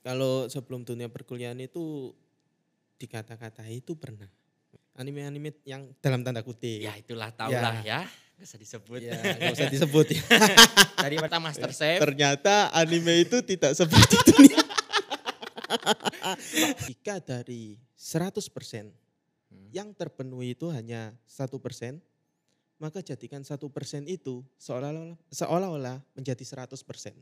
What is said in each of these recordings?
Kalau sebelum dunia perkuliahan itu dikata-katai itu pernah. Anime-anime yang dalam tanda kutip. Ya itulah tau Ya. lah ya. Gak usah disebut. Ya, nggak usah disebut ya. Dari pertama Master Chef. Ternyata anime itu tidak seperti dunia. Jika dari 100% yang terpenuhi itu hanya satu persen, maka jadikan satu persen itu seolah-olah seolah-olah menjadi 100 persen.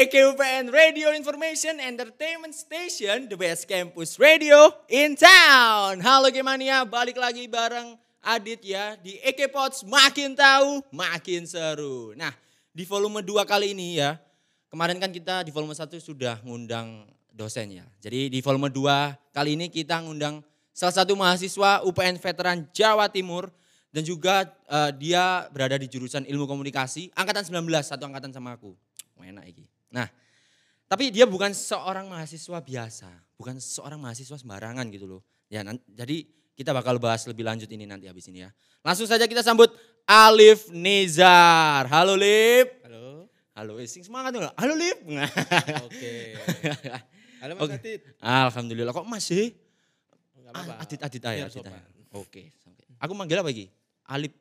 EKUPN Radio Information Entertainment Station, the best campus radio in town. Halo Gemania, balik lagi bareng Adit ya di EK Pods makin tahu, makin seru. Nah, di volume 2 kali ini ya, kemarin kan kita di volume 1 sudah ngundang dosen ya. Jadi di volume 2 kali ini kita ngundang salah satu mahasiswa UPN Veteran Jawa Timur dan juga eh, dia berada di jurusan Ilmu Komunikasi angkatan 19, satu angkatan sama aku. Enak iki. Nah, tapi dia bukan seorang mahasiswa biasa, bukan seorang mahasiswa sembarangan gitu loh. Ya, jadi kita bakal bahas lebih lanjut ini nanti habis ini ya. Langsung saja kita sambut Alif Nizar. Halo Lip. Halo. Halo, eh, sing semangat dong. Halo Lip. Oke. Halo Mas Oke. Adit. Alhamdulillah kok masih Enggak apa-apa. Ah, Adit Adit aja, Adit aja. Oke, oke. Aku manggil apa lagi? Alif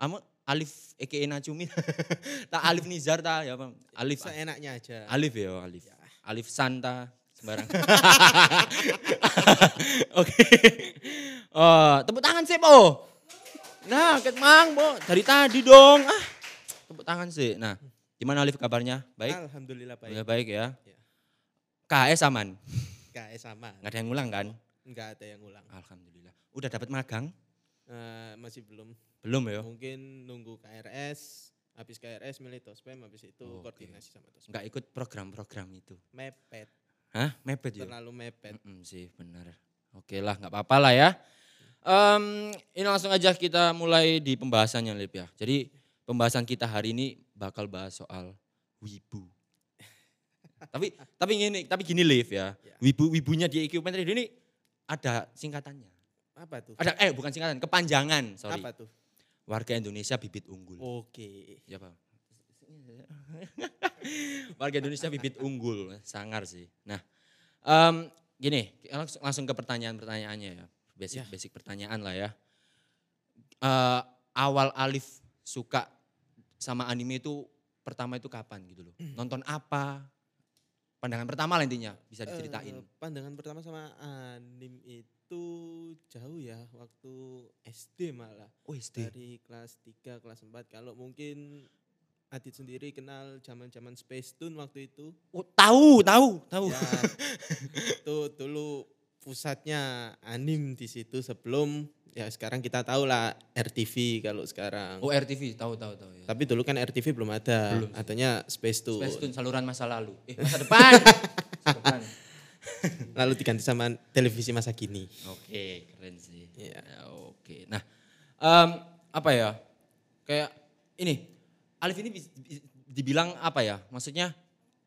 Ama Alif Eke Nacumi. tak Alif Nizar ta ya apa? Alif Seenaknya aja. Alif ya, Alif. Alif Santa sembarang. Oke. Oh, tepuk tangan sih, Po. Nah, ket mang, Po. Dari tadi dong. Ah. Tepuk tangan sih. Nah, gimana Alif kabarnya? Baik? Alhamdulillah baik. Ya, baik ya. Ya. KS aman. KS sama. Nggak ada yang ngulang kan? Enggak ada yang ulang. Alhamdulillah. Udah dapat magang? Eh, masih belum. Belum ya? Mungkin nunggu KRS, habis KRS milih Tospem, habis itu Oke. koordinasi sama Tospem. Nggak ikut program-program itu. Mepet, Hah? Mepet ya? terlalu mepet. Mm-mm sih benar. Oke lah nggak apa-apa lah ya. Em, ini langsung aja kita mulai di pembahasannya Lip ya. Jadi pembahasan kita hari ini bakal bahas soal wibu. tapi tapi gini tapi gini Liv ya. Ya. Wibu wibunya di equipment radio ini ada singkatannya. Apa tuh? Ada eh bukan singkatan, kepanjangan, sorry. Apa tuh? Warga Indonesia bibit unggul. Oke. Ya Pak. Warga Indonesia bibit unggul, sangar sih. Nah, em, gini, langsung, langsung ke pertanyaan-pertanyaannya ya, basic Ya. basic pertanyaan lah ya. Eh, awal Alif suka sama anime itu pertama itu kapan gitu loh? Nonton apa? Pandangan pertama lah intinya bisa diceritain. Eh, pandangan pertama sama anim itu jauh ya, waktu SD malah. oh SD. Dari kelas 3, kelas 4. Kalau mungkin Adit sendiri kenal zaman-zaman Space Tune waktu itu. Oh, tahu, tahu, tahu. Ya, itu dulu pusatnya anim di situ sebelum ya sekarang kita tahu lah RTV kalau sekarang. Oh RTV, tahu, tahu, tahu ya. Tapi dulu kan RTV belum ada, Belum sih. adanya Space Tune. Space Tune saluran masa lalu. Eh, masa depan. masa depan. Lalu diganti sama televisi masa kini. Oke, keren sih. Iya. Ya, oke. Nah, em, apa ya? Kayak ini, Alif ini dibilang apa ya? Maksudnya,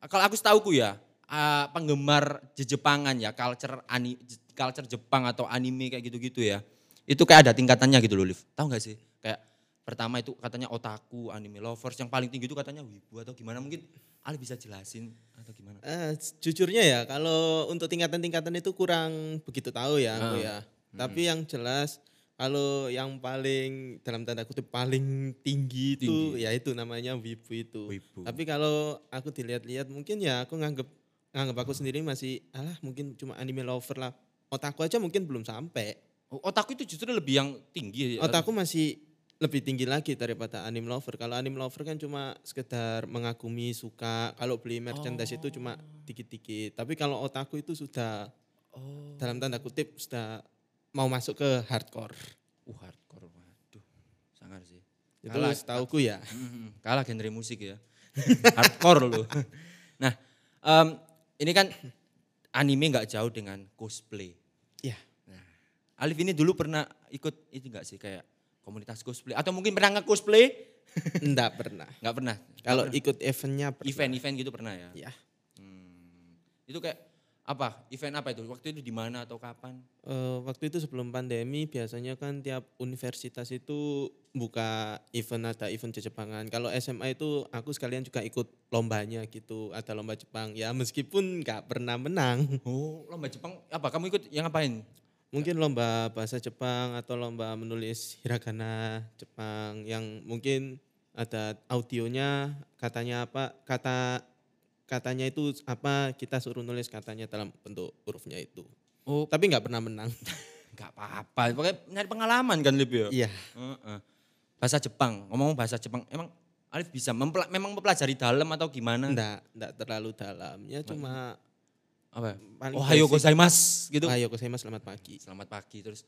kalau aku setauku ya, eh, penggemar Jepangan ya, culture ani, culture Jepang atau anime kayak gitu-gitu ya. Itu kayak ada tingkatannya gitu loh, Liv. Tahu gak sih? Kayak pertama itu katanya otaku, anime lovers, yang paling tinggi itu katanya wibu atau gimana mungkin Alif bisa jelasin atau gimana? Eh, jujurnya ya kalau untuk tingkatan-tingkatan itu kurang begitu tahu ya aku Ah. ya. Tapi yang jelas kalau yang paling dalam tanda kutip paling tinggi itu Tinggi. ya itu namanya wibu itu. Wibu. Tapi kalau aku dilihat-lihat mungkin ya aku nganggep nganggep aku sendiri masih alah mungkin cuma anime lover lah. Otaku aja mungkin belum sampai. Oh, otaku itu justru lebih yang tinggi. Otaku masih lebih tinggi lagi daripada anime lover. Kalau anime lover kan cuma sekedar mengagumi, suka. Kalau beli merchandise itu cuma dikit-dikit. Tapi kalau otaku itu sudah Oh. dalam tanda kutip sudah mau masuk ke hardcore. Uh hardcore, waduh, sangar sih. Itu Kalah- setauku ya. Kalah genre musik ya, hardcore loh. Nah, em, ini kan anime nggak jauh dengan cosplay. Ya. Nah, Alif ini dulu pernah ikut itu nggak sih kayak komunitas cosplay atau mungkin pernah nge cosplay? Enggak pernah. Nggak pernah. Kalau ikut eventnya pernah. Event-event gitu pernah ya. Ya. Hmm, itu kayak apa? Event apa itu? Waktu itu di mana atau kapan? Eh, waktu itu sebelum pandemi biasanya kan tiap universitas itu buka event ada event Jepangan. Kalau SMA itu aku sekalian juga ikut lombanya gitu, ada lomba Jepang. Ya meskipun nggak pernah menang. Oh, lomba Jepang apa? Kamu ikut yang ngapain? Mungkin lomba bahasa Jepang atau lomba menulis hiragana Jepang yang mungkin ada audionya, katanya apa, kata katanya itu apa kita suruh nulis katanya dalam bentuk hurufnya itu. Oh, Tapi nggak pernah menang. nggak apa-apa. Pokoknya nyari pengalaman kan Lip ya? Iya. Heeh. Bahasa Jepang, ngomong bahasa Jepang, emang Alif bisa mempela- memang mempelajari dalam atau gimana? Enggak, enggak terlalu dalam. Ya cuma Apa? paling Oh, hayo gozaimasu gitu. Ayo mas selamat pagi. Selamat pagi terus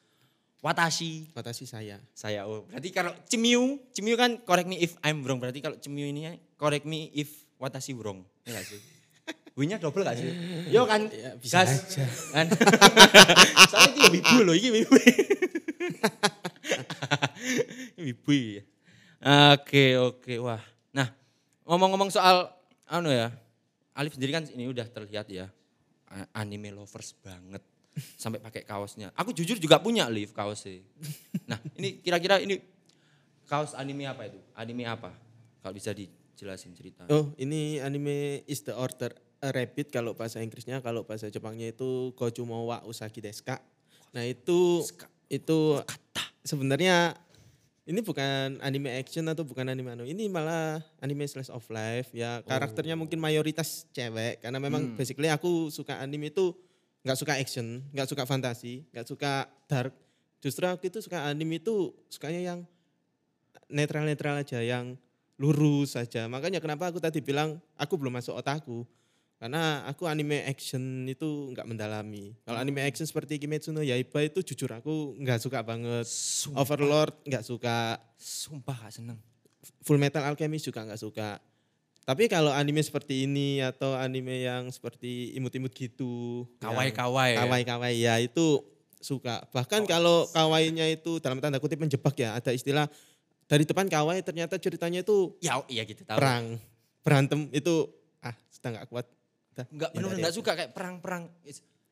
watashi Watashi saya. saya oh berarti kalau cemiu cemiu kan correct me if I'm wrong berarti kalau cemiu ini correct me if watashi wrong ya gak sih Winya double gak sih? Yo kan, Ya, bisa gas. aja. Kan? Soalnya ini wibu loh, ini wibu. Wibu ya. Oke, oke, wah. Nah, ngomong-ngomong soal, anu ya, Alif sendiri kan ini udah terlihat ya, anime lovers banget. Sampai pakai kaosnya. Aku jujur juga punya Alif kaosnya. Nah, ini kira-kira ini kaos anime apa itu? Anime apa? Kalau bisa dijelasin cerita. Oh, ini anime is the order a rabbit kalau bahasa Inggrisnya, kalau bahasa Jepangnya itu Kojumo wa Usagi desu ka. Nah, itu itu sebenarnya ini bukan anime action atau bukan anime anu. Ini malah anime slice of life ya. Karakternya mungkin mayoritas cewek karena memang basically aku suka anime itu nggak suka action, nggak suka fantasi, nggak suka dark. Justru aku itu suka anime itu sukanya yang netral-netral aja, yang lurus saja. Makanya kenapa aku tadi bilang aku belum masuk otakku. Karena aku anime action itu nggak mendalami. Kalau anime action seperti Kimetsu no Yaiba itu jujur aku nggak suka banget. Sumpah, Overlord nggak suka. sumpah gak seneng. Full Metal Alchemist juga nggak suka. Tapi kalau anime seperti ini atau anime yang seperti imut-imut gitu. yang Kawai-kawai ya? Kawai-kawai ya itu suka. Bahkan kalau kawainya itu dalam tanda kutip menjebak ya. Ada istilah dari depan kawai ternyata ceritanya itu Ya, iya gitu tahu. perang. Berantem itu ah sudah nggak kuat. Udah, Enggak, hindari benar enggak suka kayak perang-perang.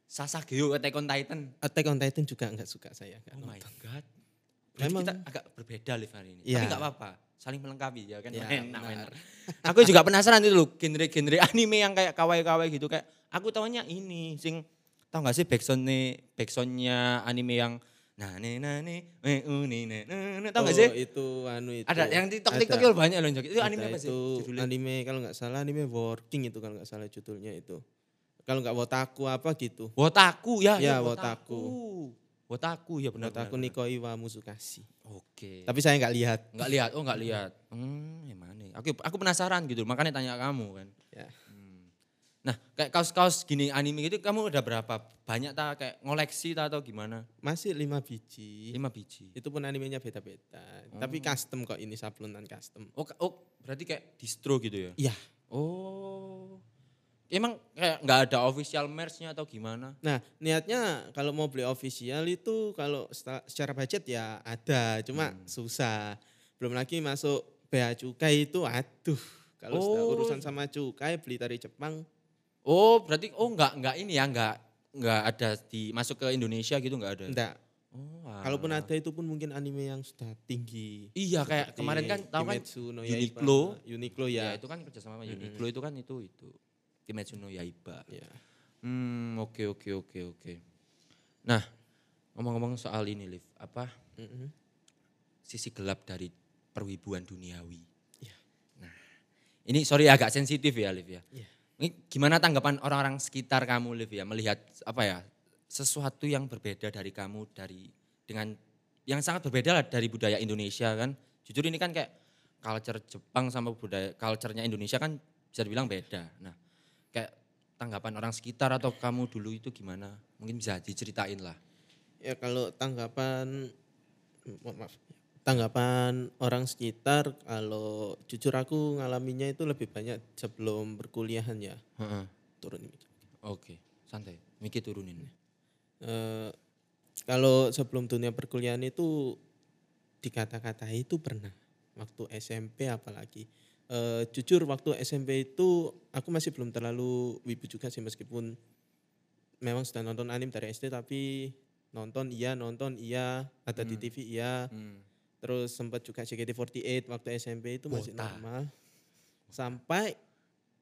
Sasageo, Attack on Titan. Attack on Titan juga nggak suka saya. nggak Oh my god. Berarti Memang- kita agak berbeda live hari ini. Iya. Tapi enggak apa-apa. Saling melengkapi ya kan. Ya, enak, enak. Aku juga penasaran itu loh genre-genre anime yang kayak kawaii-kawaii gitu kayak aku tahunya ini sing tau gak sih backsound backsoundnya anime yang nah ne na ne eh, uh, ne, ne, tau gak sih? Oh, itu anu itu. Ada yang TikTok TikTok itu banyak loh. Itu anime apa sih? Judulnya? anime kalau nggak salah anime working itu kalau nggak salah judulnya itu. Kalau nggak wotaku apa gitu. Wotaku ya, Ya, Wotaku. Wotaku ya benar. Wotaku benar, Nikoi wa Musukashi. Oke. Tapi saya nggak lihat. Enggak lihat, oh enggak lihat. Hmm, gimana? Aku aku penasaran gitu, makanya tanya kamu kan. Ya. Hmm. Nah, kayak kaos-kaos gini anime gitu kamu udah berapa? Banyak tak kayak ngoleksi tak atau gimana? Masih lima biji. Lima biji. Itu pun animenya beda-beda. Tapi custom kok ini sablonan custom. Oh, oh berarti kayak distro gitu ya? Iya. Oh. Emang kayak nggak ada official merch-nya atau gimana? Nah niatnya kalau mau beli official itu kalau secara budget ya ada, cuma susah. Belum lagi masuk bea cukai itu aduh. Kalau sudah Oh. urusan sama cukai beli dari Jepang, Oh, berarti oh nggak nggak ini ya, nggak nggak ada di masuk ke Indonesia gitu nggak ada. enggak. Oh, Kalaupun alah. ada itu pun mungkin anime yang sudah tinggi. Iya kayak kemarin kan tahu kan no Uniqlo. Uniqlo ya. ya. itu kan kerjasama sama Uniqlo itu kan itu itu Kimetsu no Yaiba. Ya. Hmm, oke oke oke oke. Nah, ngomong-ngomong soal ini Liv, apa Mm-mm. sisi gelap dari perwibuan duniawi? Iya. Nah, ini sorry agak sensitif ya Liv ya. Iya. Ini gimana tanggapan orang-orang sekitar kamu Liv ya melihat apa ya sesuatu yang berbeda dari kamu dari dengan yang sangat berbeda lah dari budaya Indonesia kan. Jujur ini kan kayak culture Jepang sama budaya culture-nya Indonesia kan bisa dibilang beda. Nah, kayak tanggapan orang sekitar atau kamu dulu itu gimana? Mungkin bisa diceritain lah. Ya kalau tanggapan maaf, tanggapan orang sekitar kalau jujur aku ngalaminya itu lebih banyak sebelum berkuliahan ya. Heeh. Turun ini. Oke, santai. Miki turunin. Eh, kalau sebelum dunia perkuliahan itu dikata-kata itu pernah waktu SMP apalagi. Eh, jujur waktu SMP itu aku masih belum terlalu wibu juga sih meskipun memang sudah nonton anime dari SD tapi nonton iya nonton iya ada di Hmm. TV iya Hmm. Terus sempat juga JKT48 waktu SMP itu masih Wota. normal sampai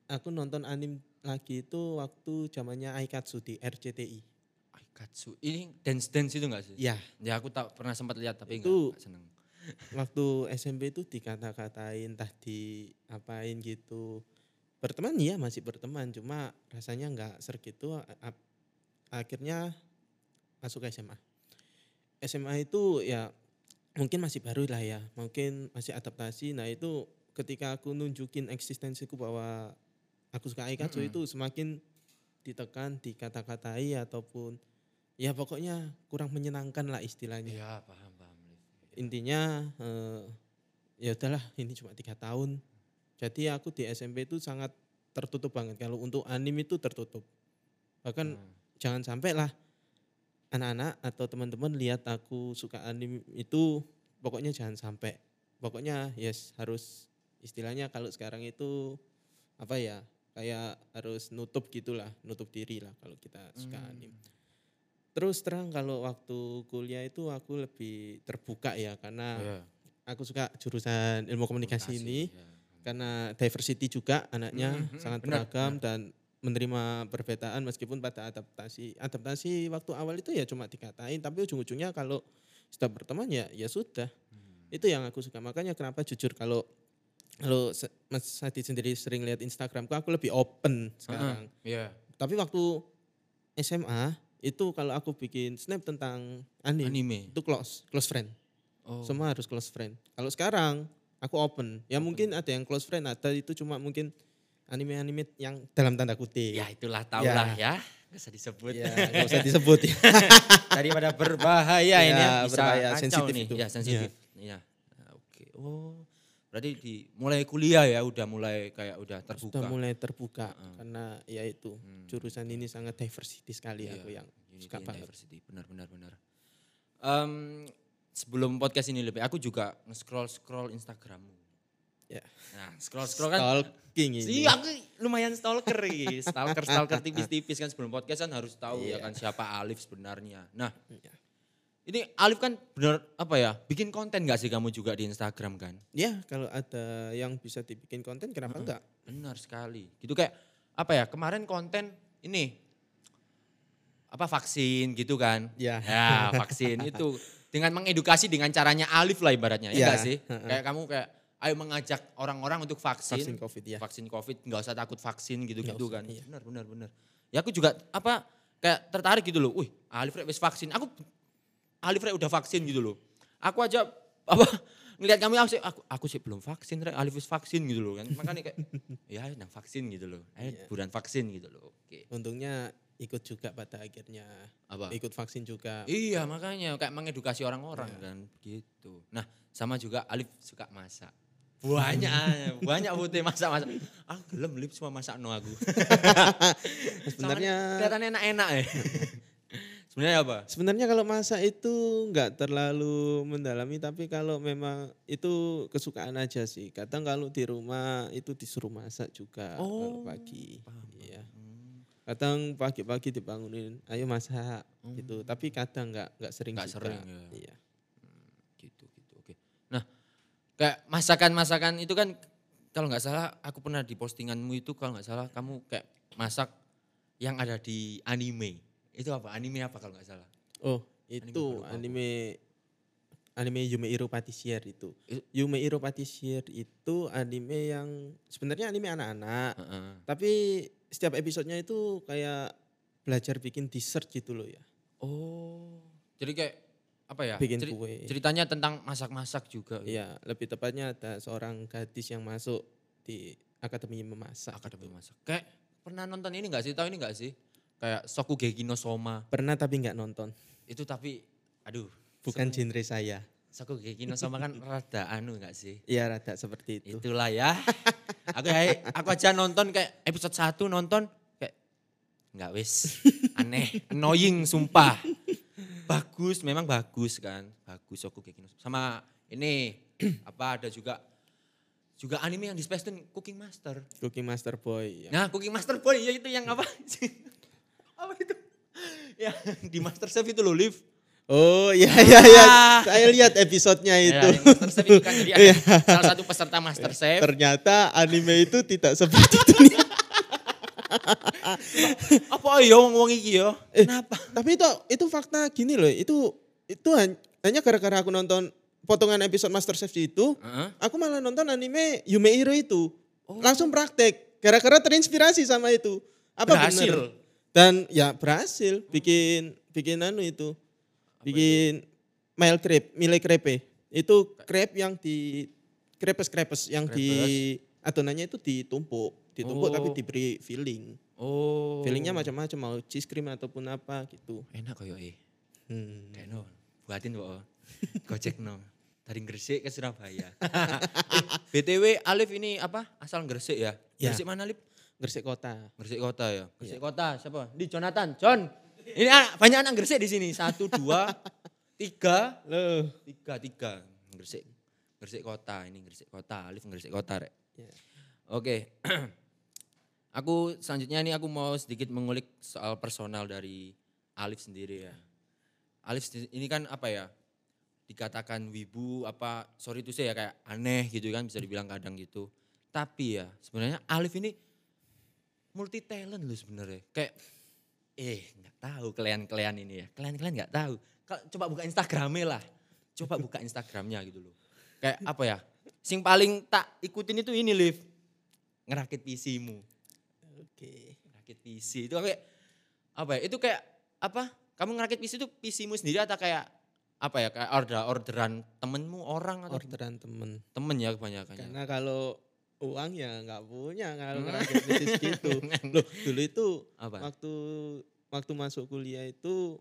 aku nonton anime lagi itu waktu zamannya Aikatsu di RCTI Aikatsu. Ini dance dance itu enggak sih? ya Ya aku tak pernah sempat lihat tapi Itu- enggak seneng. waktu SMP itu dikata-katain entah diapain gitu berteman iya masih berteman cuma rasanya nggak segitu A- a- akhirnya masuk ke SMA SMA itu ya mungkin masih baru lah ya mungkin masih adaptasi nah itu ketika aku nunjukin eksistensiku bahwa aku suka Aikatsu Mm-mm. itu semakin ditekan dikata-katai ataupun ya pokoknya kurang menyenangkan lah istilahnya Iya, paham, paham. intinya eh, ya udahlah ini cuma tiga tahun jadi aku di SMP itu sangat tertutup banget kalau untuk anime itu tertutup bahkan Hmm. jangan sampai lah anak-anak atau teman-teman lihat aku suka anime itu pokoknya jangan sampai. Pokoknya yes harus istilahnya kalau sekarang itu apa ya kayak harus nutup gitulah nutup diri lah kalau kita suka Hmm. anime. Terus terang kalau waktu kuliah itu aku lebih terbuka ya karena Iya, aku suka jurusan ilmu komunikasi, ini. iya. karena diversity juga anaknya Mhm, sangat benar, beragam dan menerima perbedaan meskipun pada adaptasi adaptasi waktu awal itu ya cuma dikatain tapi ujung-ujungnya kalau sudah berteman ya ya sudah Hmm. itu yang aku suka makanya kenapa jujur kalau kalau Mas Sadi sendiri sering lihat Instagramku aku lebih open sekarang Iya. tapi waktu SMA itu kalau aku bikin snap tentang anime, Anime. itu close close friend Oh. semua harus close friend. Kalau sekarang aku open. Ya mungkin ada yang close friend, ada itu cuma mungkin anime-anime yang dalam tanda kutip. Ya itulah tahu Ya. ya. Gak usah disebut. Ya, nggak usah disebut ya. Daripada berbahaya Ya, ini ya, bisa berbahaya, sensitif nih. itu. Ya sensitif. Iya. Nah, Oke. Oh. Berarti di mulai kuliah ya udah mulai kayak udah terbuka. Sudah mulai terbuka Heeh. karena ya itu Hmm. jurusan ini sangat diversity sekali Iya, aku yang Unity suka banget. Diversity. Benar benar benar. Em, sebelum podcast ini lebih aku juga nge-scroll scroll Instagrammu. Ya. Nah, scroll scroll kan Stalking ini. Sih, aku lumayan stalker ya. Stalker, stalker tipis-tipis kan sebelum podcast kan harus tahu ya Iya. kan siapa Alif sebenarnya. Nah, Iya. ini Alif kan benar apa ya, bikin konten gak sih kamu juga di Instagram kan? Ya, kalau ada yang bisa dibikin konten kenapa Heeh. enggak? Benar sekali. Gitu kayak apa ya, kemarin konten ini apa vaksin gitu kan. Ya. Ya, vaksin itu dengan mengedukasi dengan caranya Alif lah ibaratnya. Ya Ya, enggak sih? Kayak kamu kayak ayo mengajak orang-orang untuk Vaksin. Vaksin Covid ya. vaksin covid nggak usah takut vaksin gitu-gitu kan. iya. benar benar benar. Ya aku juga apa kayak tertarik gitu loh. Wih Alif Rek wis vaksin. Aku Alif Rek udah vaksin gitu loh. Aku aja apa ngelihat kamu aku sih aku, aku sih belum vaksin Rek. Alif wis vaksin gitu loh kan. Makanya kayak ya nang vaksin gitu loh. Ayo Iya. buruan vaksin gitu loh. Oke. Untungnya ikut juga pada akhirnya. Apa? Ikut vaksin juga. iya makanya. Kayak mengedukasi orang-orang Iya. kan gitu nah sama juga Alif suka masak banyak banyak putih masak masak aku gelem lip semua masak no aku Sebenarnya kelihatan enak-enak ya. Sebenarnya apa? Sebenarnya kalau masak itu nggak terlalu mendalami, tapi kalau memang itu kesukaan aja sih. Kadang kalau di rumah itu disuruh masak juga kalau Oh, pagi. paham. Hmm, Kadang pagi-pagi dibangunin, ayo masak gitu. Tapi kadang nggak nggak sering Nggak sering, ya. Iya. Gitu gitu. Oke. Nah, kayak masakan-masakan itu kan kalau nggak salah aku pernah di postinganmu itu kalau nggak salah kamu kayak masak yang ada di anime. Itu apa? Anime apa kalau nggak salah? Oh, Anime itu aku. anime anime Yume Iro Patissier itu. Yume Iro Patissier itu anime yang sebenarnya anime anak-anak, Heeh. tapi setiap episodenya itu kayak belajar bikin dessert gitu loh ya. Oh. Jadi kayak apa ya? Bikin Ceri- kue. Ceritanya tentang masak-masak juga. gitu. Iya, lebih tepatnya ada seorang gadis yang masuk di akademi memasak. Akademi gitu. masak. Kayak pernah nonton ini enggak sih? Tahu ini enggak sih? Kayak Sokugeki no Soma. Pernah tapi nggak nonton. Itu tapi aduh, Bukan Sem- genre saya. Sokugeki no Soma kan rada anu enggak sih? Iya, rada seperti itu. Itulah ya. aku aku aja nonton kayak episode 1 nonton kayak enggak wis. Aneh, annoying sumpah. Bagus, memang bagus kan. Bagus Sokugeki no Soma. Sama ini apa ada juga juga anime yang di Space Tune Cooking Master. Cooking Master Boy. ya. Nah, Cooking Master Boy ya itu yang apa? apa itu? ya di Masterchef itu loh Liv. Oh iya iya iya. Saya lihat episodenya Ya, itu. di Masterchef itu kan jadi Iya. salah satu peserta Masterchef. Ternyata anime itu tidak seperti itu. Apa ya ngomong iki ya? Eh, Kenapa? Tapi itu itu fakta gini loh. Itu itu han- hanya gara-gara aku nonton potongan episode MasterChef itu, Heeh. aku malah nonton anime Yume Hiro itu. Langsung praktek. Gara-gara terinspirasi sama itu. Apa Berhasil. bener? Dan ya berhasil bikin bikin anu itu. Bikin mile crepe, mile crepe. Itu crepe yang di crepes crepes yang di adonannya itu ditumpuk, ditumpuk Oh. tapi diberi filling. Oh. Fillingnya macam-macam mau cheese cream ataupun apa gitu. enak koyo eh. Hmm. Kayak no. Buatin kok. Gojek no. Dari Gresik ke Surabaya. eh, BTW Alif ini apa? Asal Gresik ya? Ya. Gresik mana Alif? Gresik kota. Gresik Kota ya. Gresik Kota siapa? Di Jonathan. John. Ini anak- banyak anak Gresik di sini. Satu, dua, tiga, Loh. tiga, tiga. Gresik. Gresik Kota. Ini Gresik Kota. Alif Gresik Kota rek. Ya. Oke. aku selanjutnya ini aku mau sedikit mengulik soal personal dari Alif sendiri ya. Alif ini kan apa ya? Dikatakan wibu apa sorry itu saya kayak aneh gitu kan bisa dibilang kadang gitu. Tapi ya sebenarnya Alif ini multi talent loh sebenarnya. Kayak eh nggak tahu kalian-kalian ini ya. Kalian-kalian nggak tahu. Coba buka Instagramnya lah. Coba buka Instagramnya gitu loh. Kayak apa ya? Sing paling tak ikutin itu ini Liv. Ngerakit PC-mu. Oke. Ngerakit PC itu kayak apa ya? Itu kayak apa? Kamu ngerakit PC itu PC-mu sendiri atau kayak apa ya? Kayak order orderan temenmu orang atau Orderan temen. temen ya kebanyakan. ya? Karena kalau uang ya nggak punya kalau Hmm. ngerakit bisnis gitu. Loh dulu itu Apa? waktu waktu masuk kuliah itu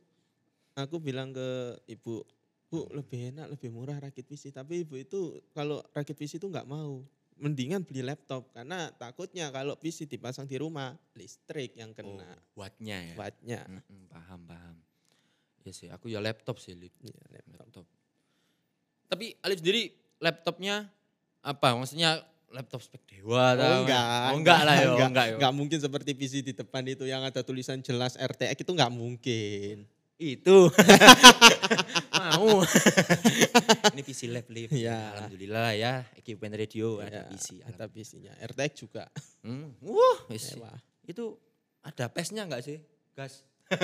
aku bilang ke ibu, bu lebih enak lebih murah rakit PC. Tapi ibu itu kalau rakit PC itu nggak mau. Mendingan beli laptop karena takutnya kalau PC dipasang di rumah listrik yang Oh, kena wattnya ya. wattnya. Mm-mm, paham paham. Ya sih, aku ya laptop sih, Liv. Iya, laptop. laptop. Tapi Alif sendiri laptopnya apa? Maksudnya laptop spek dewa Oh enggak. Oh enggak lah ya, enggak, enggak ya. enggak mungkin seperti PC di depan itu yang ada tulisan jelas RTX itu enggak mungkin. Itu. Mau. Ini PC lab Liv. Iya. Alhamdulillah ya, equipment radio ada Ya, PC. Ada PC-nya. RTX juga. Hmm. Wah. Mewah. Itu ada PES-nya enggak sih? Gas.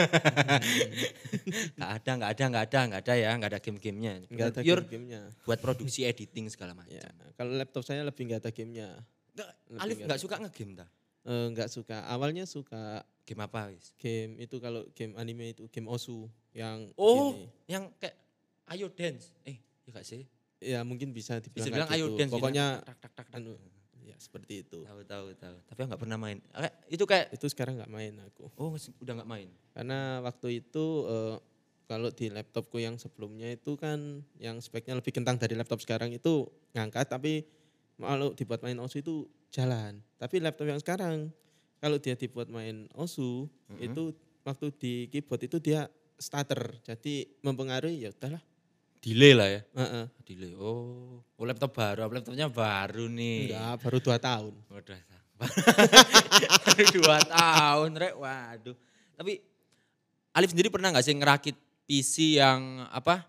Enggak ada, enggak ada, enggak ada, enggak ada ya, enggak ada game-gamenya. Enggak ada game-gamenya. buat produksi editing segala macam. Ya, kalau laptop saya lebih enggak ada gamenya. Nggak, Alif nggak enggak suka ngegame ta? Eh, enggak suka. Awalnya suka Game apa wis? game itu kalau game anime itu game Osu yang Oh, gini. yang kayak Ayo Dance. Eh, ya gak sih? ya mungkin bisa Bisa dibilang bilang kayak Ayo gitu. Dance. gitu. Pokoknya tak tak tak tak. anu ya seperti itu. Tahu tahu tahu. Tapi aku nggak pernah main. Itu kayak Itu sekarang enggak main aku. oh udah nggak main. Karena waktu itu eh, kalau di laptopku yang sebelumnya itu kan yang speknya lebih kentang dari laptop sekarang itu ngangkat tapi kalau dibuat main OSU itu jalan. Tapi laptop yang sekarang kalau dia dibuat main OSU Mhm. itu waktu di keyboard itu dia starter. Jadi mempengaruhi ya udahlah. Delay lah ya. Heeh. Delay. Oh, oh laptop baru. Laptopnya baru nih. Enggak, baru dua tahun. Waduh. baru dua tahun, rek. Waduh. Tapi Alif sendiri pernah nggak sih ngerakit PC yang apa?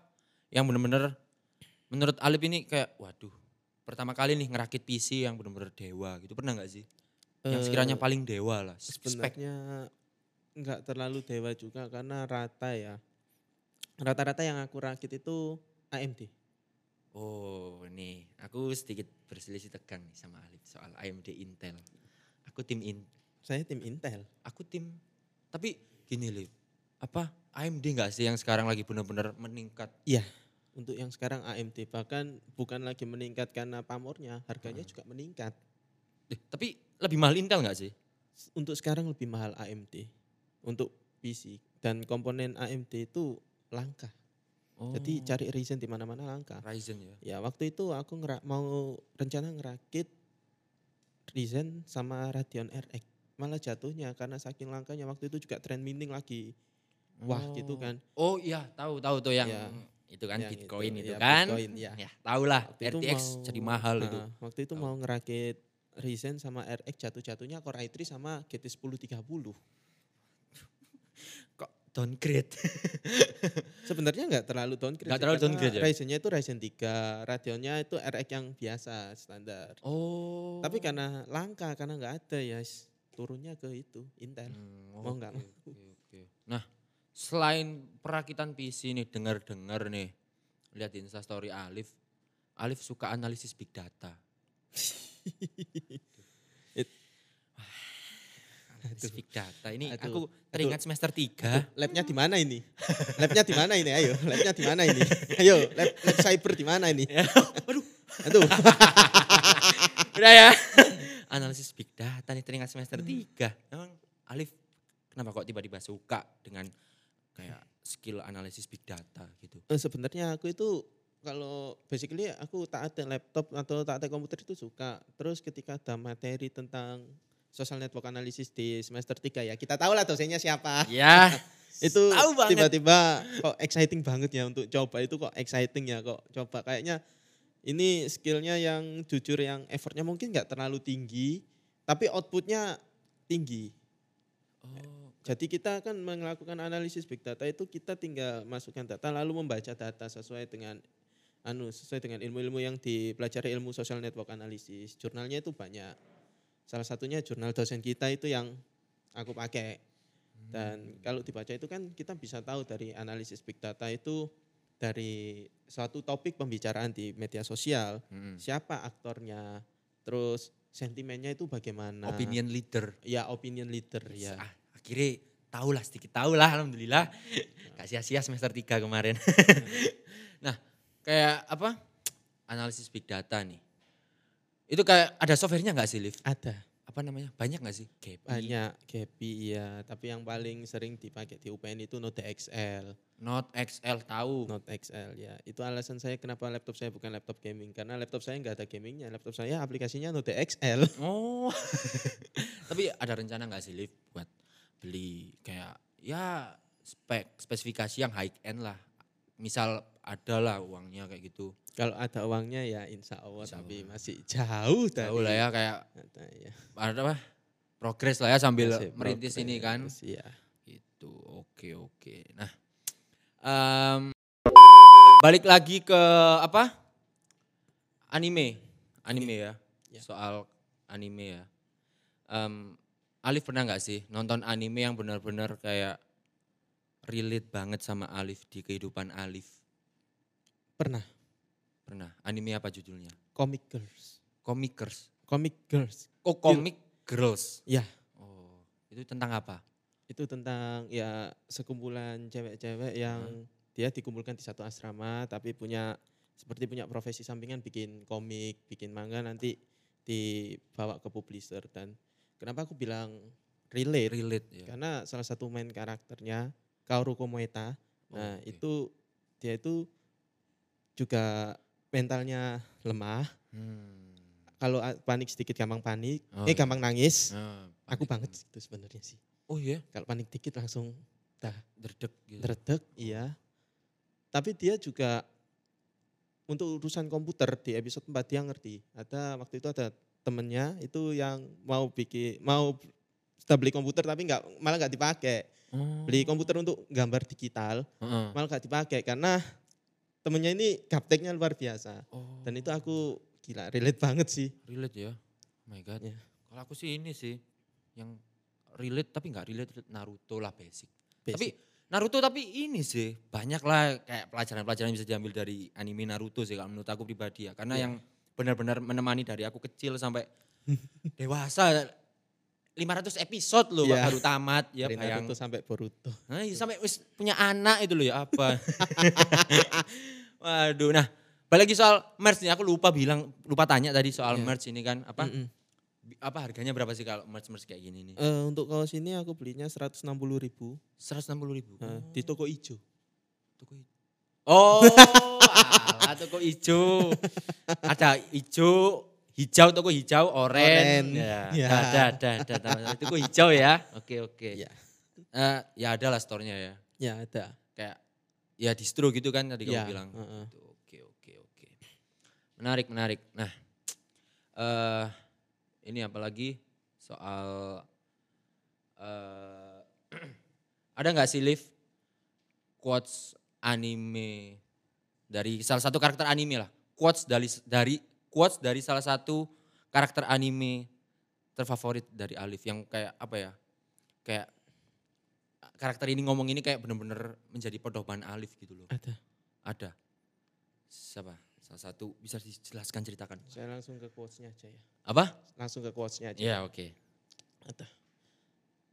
Yang bener-bener menurut Alif ini kayak waduh. Pertama kali nih ngerakit PC yang bener-bener dewa gitu. Pernah nggak sih? Yang Eh, sekiranya paling dewa lah. Spek. sebenarnya enggak terlalu dewa juga karena rata ya. Rata-rata yang aku rakit itu AMD. Oh, nih aku sedikit berselisih tegang nih sama Alif soal AMD Intel. Aku tim in, Saya tim Intel. aku tim tapi gini Lip, apa AMD nggak sih yang sekarang lagi benar-benar meningkat? Iya. Untuk yang sekarang AMD bahkan bukan lagi meningkat karena pamornya, harganya juga meningkat. Eh, tapi lebih mahal Intel nggak sih? Untuk sekarang lebih mahal AMD untuk PC dan komponen AMD itu langka. Oh, Jadi cari Ryzen di mana-mana langka. Ryzen ya. Ya waktu itu aku ngera- mau rencana ngerakit Ryzen sama Radeon RX. Malah jatuhnya karena saking langkanya waktu itu juga trend mining lagi. Wah gitu Oh. kan. Oh iya, tahu tahu tuh yang Ya. itu kan Yang Bitcoin itu, itu, ya, kan. Bitcoin, ya. Ya, tahu lah Waktu itu RTX mau- jadi mahal itu. Nah, waktu itu Tahu. mau ngerakit Ryzen sama RX jatuh-jatuhnya Core i3 sama GT 1030. Kok downgrade. Sebenarnya nggak terlalu downgrade. Nggak sih, terlalu downgrade ya? Ryzen-nya itu Ryzen 3, Radeon-nya itu RX yang biasa standar. oh. Tapi karena langka, karena nggak ada ya turunnya ke itu Intel. Hmm, mau nggak oke, mau. oke, oke. Nah, selain perakitan PC nih, dengar-dengar nih, lihat di Instastory Alif, Alif suka analisis big data. Analisis big data. Ini Aduh, aku teringat semester 3. Labnya di mana ini? Labnya di mana ini? Ayo, labnya di mana ini? Ayo, lab, lab cyber di mana ini? Waduh, Aduh, udah ya. Analisis big data nih teringat semester 3. Emang Alif kenapa kok tiba-tiba suka dengan kayak skill analisis big data gitu? Eh, sebenarnya aku itu kalau basically aku tak ada laptop atau tak ada komputer itu suka. Terus ketika ada materi tentang social network analysis di semester 3 ya, kita tahu lah dosennya siapa. Ya, itu tiba-tiba kok exciting banget ya untuk coba. Itu kok exciting ya kok coba. Kayaknya ini skillnya yang jujur yang effortnya mungkin nggak terlalu tinggi tapi outputnya tinggi. Oh, jadi kita kan melakukan analisis big data itu kita tinggal masukkan data lalu membaca data sesuai dengan anu sesuai dengan ilmu-ilmu yang dipelajari ilmu social network analysis. Jurnalnya itu banyak salah satunya jurnal dosen kita itu yang aku pakai dan kalau dibaca itu kan kita bisa tahu dari analisis big data itu dari suatu topik pembicaraan di media sosial, Mm-mm. siapa aktornya, terus sentimennya itu bagaimana. opinion leader. Ya opinion leader ya. Ah, akhirnya tahu lah sedikit tahu lah alhamdulillah. Gak sia-sia semester 3 kemarin. nah, kayak apa? Analisis big data nih. Itu kayak ada softwarenya nggak sih, Liv? Ada Apa namanya? Banyak nggak sih? Gapi, banyak Gapi ya, tapi yang paling sering dipakai di UPN itu Node XL. Note XL tahu. Node XL ya. Itu alasan saya kenapa laptop saya bukan laptop gaming karena laptop saya nggak ada gamingnya. Laptop saya aplikasinya Node XL. Oh. Tapi ada rencana nggak sih, Liv, buat beli kayak ya spek spesifikasi yang high end lah. Misal ada lah uangnya kayak gitu. Kalau ada uangnya ya insya Allah, Insya tapi masih jauh dari. Tahu lah ya kayak Ada, ya. ada apa? Progres lah ya sambil Masih merintis ini kan. Iya. Gitu, oke oke. Nah, em, balik lagi ke apa? Anime, anime ya. Ya. Soal anime ya. Em, Alif pernah nggak sih nonton anime yang benar-benar kayak relate banget sama Alif di kehidupan Alif? Pernah Pernah. Anime apa judulnya? Comic Girls. Comicers. Comic Girls. Oh, Comic Girls. Ya, Oh, itu tentang apa? itu tentang ya sekumpulan cewek-cewek yang dia dikumpulkan di satu asrama tapi punya seperti punya profesi sampingan bikin komik, bikin manga nanti dibawa ke publisher dan kenapa aku bilang relate? Relate ya. Karena salah satu main karakternya Kaoru Komoeta. Nah, Oh, oke. itu dia itu juga mentalnya lemah. Hmm. Kalau a- panik sedikit gampang panik, Oh, eh iya. gampang nangis. Nah, Aku banget itu sebenarnya sih. Oh iya, Kalau panik dikit langsung derdek gitu. Dredeg, iya. Tapi dia juga untuk urusan komputer di episode 4 dia ngerti. Ada waktu itu ada temennya itu yang mau bikin mau sudah beli komputer tapi nggak malah nggak dipakai. Oh. Beli komputer untuk gambar digital Heeh. malah nggak dipakai karena temennya ini gapteknya luar biasa. Oh. Dan itu aku gila relate banget sih. relate ya. Oh my god. Ya. Kalau aku sih ini sih yang relate tapi nggak relate Naruto lah basic. Basic. Tapi Naruto tapi ini sih banyak lah kayak pelajaran-pelajaran yang bisa diambil dari anime Naruto sih kalau menurut aku pribadi ya. Karena Iya. yang benar-benar menemani dari aku kecil sampai dewasa 500 episode loh Iya. baru tamat ya Dari bayang. Naruto sampai Boruto. Nah, iya, sampai wis punya anak itu loh ya apa. Waduh, nah balik lagi soal merch nih aku lupa bilang lupa tanya tadi soal Iya. merch ini kan apa Mm-mm. bi- apa harganya berapa sih kalau merch merch kayak gini nih? Eh, untuk kaos ini aku belinya 160 ribu 160 ribu. eh, di toko ijo. Toko hijau. Oh, alah toko hijau. Ada hijau, hijau toko hijau, oren. Ya, ya. ada, ada, ada, ada. Toko hijau ya. Oke, oke. Iya. Eh, ya ada lah store-nya ya. Ya ada. Kayak ya distro gitu kan tadi Iya, kamu bilang. heeh. Gitu, Oke, oke, oke. Menarik, menarik. Nah, eh ini apalagi soal eh ada nggak sih Liv quotes anime dari salah satu karakter anime lah. Quotes dari dari quotes dari salah satu karakter anime terfavorit dari Alif yang kayak apa ya? Kayak karakter ini ngomong ini kayak bener-bener menjadi pedoman Alif gitu loh. Ada. Ada. Siapa? Salah satu bisa dijelaskan ceritakan. Saya langsung ke quotes-nya aja ya. Apa? Langsung ke quotes-nya aja. Ya oke. Ada.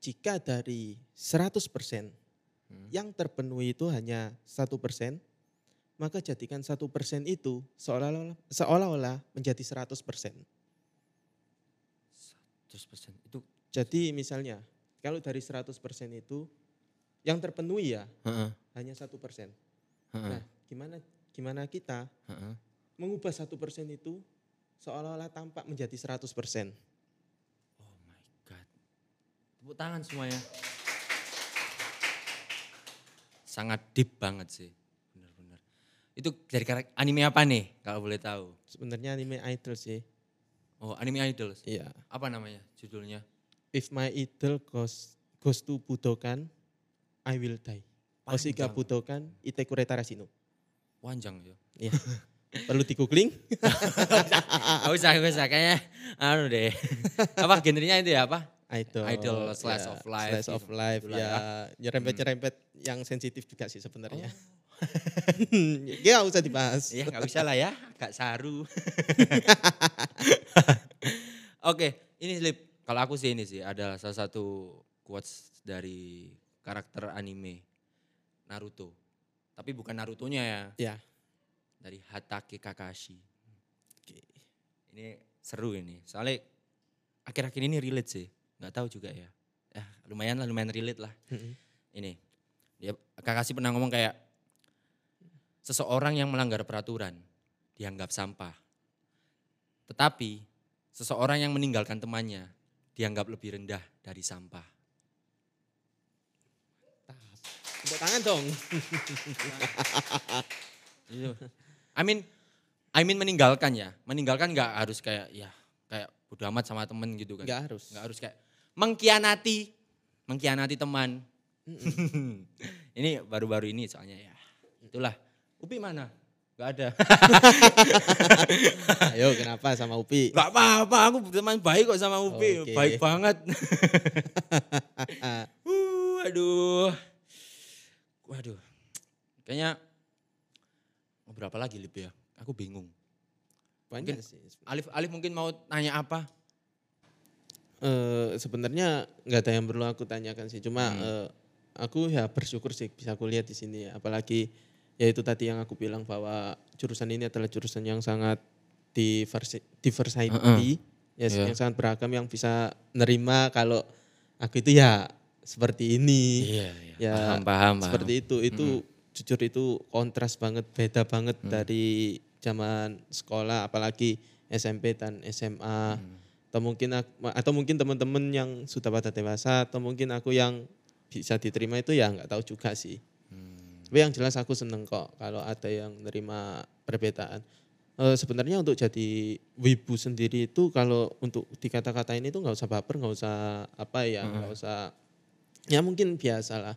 Jika dari 100% Hmm. yang terpenuhi itu hanya satu persen, maka jadikan satu persen itu seolah-olah seolah-olah menjadi 100 persen. 100% itu. Jadi misalnya kalau dari 100 persen itu yang terpenuhi ya Heeh. hanya satu persen. Nah, gimana gimana kita Heeh. mengubah satu persen itu seolah-olah tampak menjadi 100 persen. Oh my god. Tepuk tangan semuanya. Sangat deep banget sih. Itu dari karakter anime apa nih kalau boleh tahu? Sebenarnya anime idol sih. Oh, anime idols. Iya. Apa namanya judulnya? If my idol goes goes to Budokan, I will die. Osika. Budokan, ite kuretara sino. Panjang ya. Iya. Perlu di googling? Gak usah, gak usah. Kayaknya anu deh. apa genrenya itu ya apa? Idol. Idol, slice of life Slice of gitu. life Itulah ya. ya. Hmm. Nyerempet-nyerempet yang sensitif juga sih sebenarnya. ya nggak usah dibahas. Iya nggak bisa lah ya, agak saru. Oke, ini Lip. Kalau aku sih ini sih ada salah satu quotes dari karakter anime Naruto. Tapi bukan Narutonya ya, Ya. dari Hatake Kakashi. Oke. Ini seru ini. Soalnya akhir-akhir ini relate sih. Nggak tahu juga ya. Ya lumayan lah, lumayan relate lah. Ini. Dia Kakashi pernah ngomong kayak seseorang yang melanggar peraturan dianggap sampah. Tetapi seseorang yang meninggalkan temannya dianggap lebih rendah dari sampah. Tepuk tangan dong. I mean, I mean meninggalkan ya. Meninggalkan nggak harus kayak ya kayak bodo amat sama temen gitu kan. Nggak harus. Nggak harus kayak mengkhianati, mengkhianati teman. ini baru-baru ini soalnya ya. Itulah. Upi mana? Gak ada. Ayo kenapa sama Upi? Gak apa-apa, aku teman baik kok sama Upi. Oke. Baik banget. uh, aduh. Waduh. Kayaknya mau berapa lagi Lip ya? Aku bingung. Banyak Mungkin- sih. Alif Alif mungkin mau tanya apa? Eh, sebenarnya nggak ada yang perlu aku tanyakan sih. Cuma Hmm. eh, aku ya bersyukur sih bisa kuliah di sini. Apalagi ya itu tadi yang aku bilang bahwa jurusan ini adalah jurusan yang sangat diversi, diversity, ya, Iya. yang sangat beragam yang bisa nerima kalau aku itu ya seperti ini. Iya, Ya, paham, paham, paham. Seperti itu, itu jujur itu kontras banget, beda banget dari zaman sekolah, apalagi SMP dan SMA. Atau mungkin aku- atau mungkin teman-teman yang sudah pada dewasa, atau mungkin aku yang bisa diterima itu ya nggak tahu juga sih. Tapi yang jelas aku seneng kok kalau ada yang nerima perbedaan. Eh, sebenarnya untuk jadi wibu sendiri itu kalau untuk dikata-katain itu nggak usah baper, nggak usah apa ya, nggak usah ya mungkin biasa lah.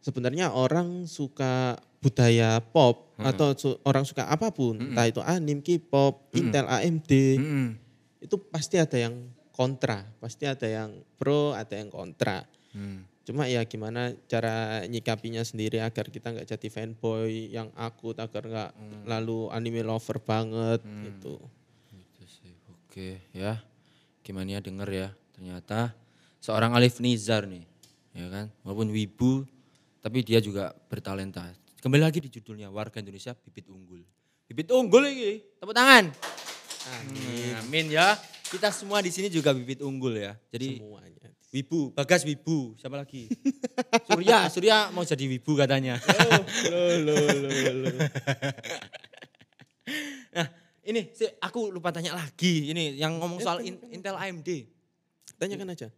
Sebenarnya orang suka budaya pop atau su- orang suka apa pun, entah itu anime, K-pop, Intel, AMD, Mm-mm. itu pasti ada yang kontra, pasti ada yang pro, ada yang kontra. Hmm. Cuma ya gimana cara nyikapinya sendiri agar kita nggak jadi fanboy yang akut, agar nggak lalu anime lover banget gitu. Gitu sih. Oke ya. Gimana ya denger ya. Ternyata seorang Alif Nizar nih. Ya kan. Walaupun wibu. Tapi dia juga bertalenta. Kembali lagi di judulnya. Warga Indonesia bibit unggul. Bibit unggul ini. Tepuk tangan. Amin. Hmm, Amin ya. Kita semua di sini juga bibit unggul ya. Jadi Semuanya. wibu. Bagas wibu. Siapa lagi? Surya. Surya mau jadi wibu katanya. Loh, loh, loh, loh. Nah ini sih aku lupa tanya lagi. Ini yang ngomong soal in- Intel AMD. Tanyakan aja.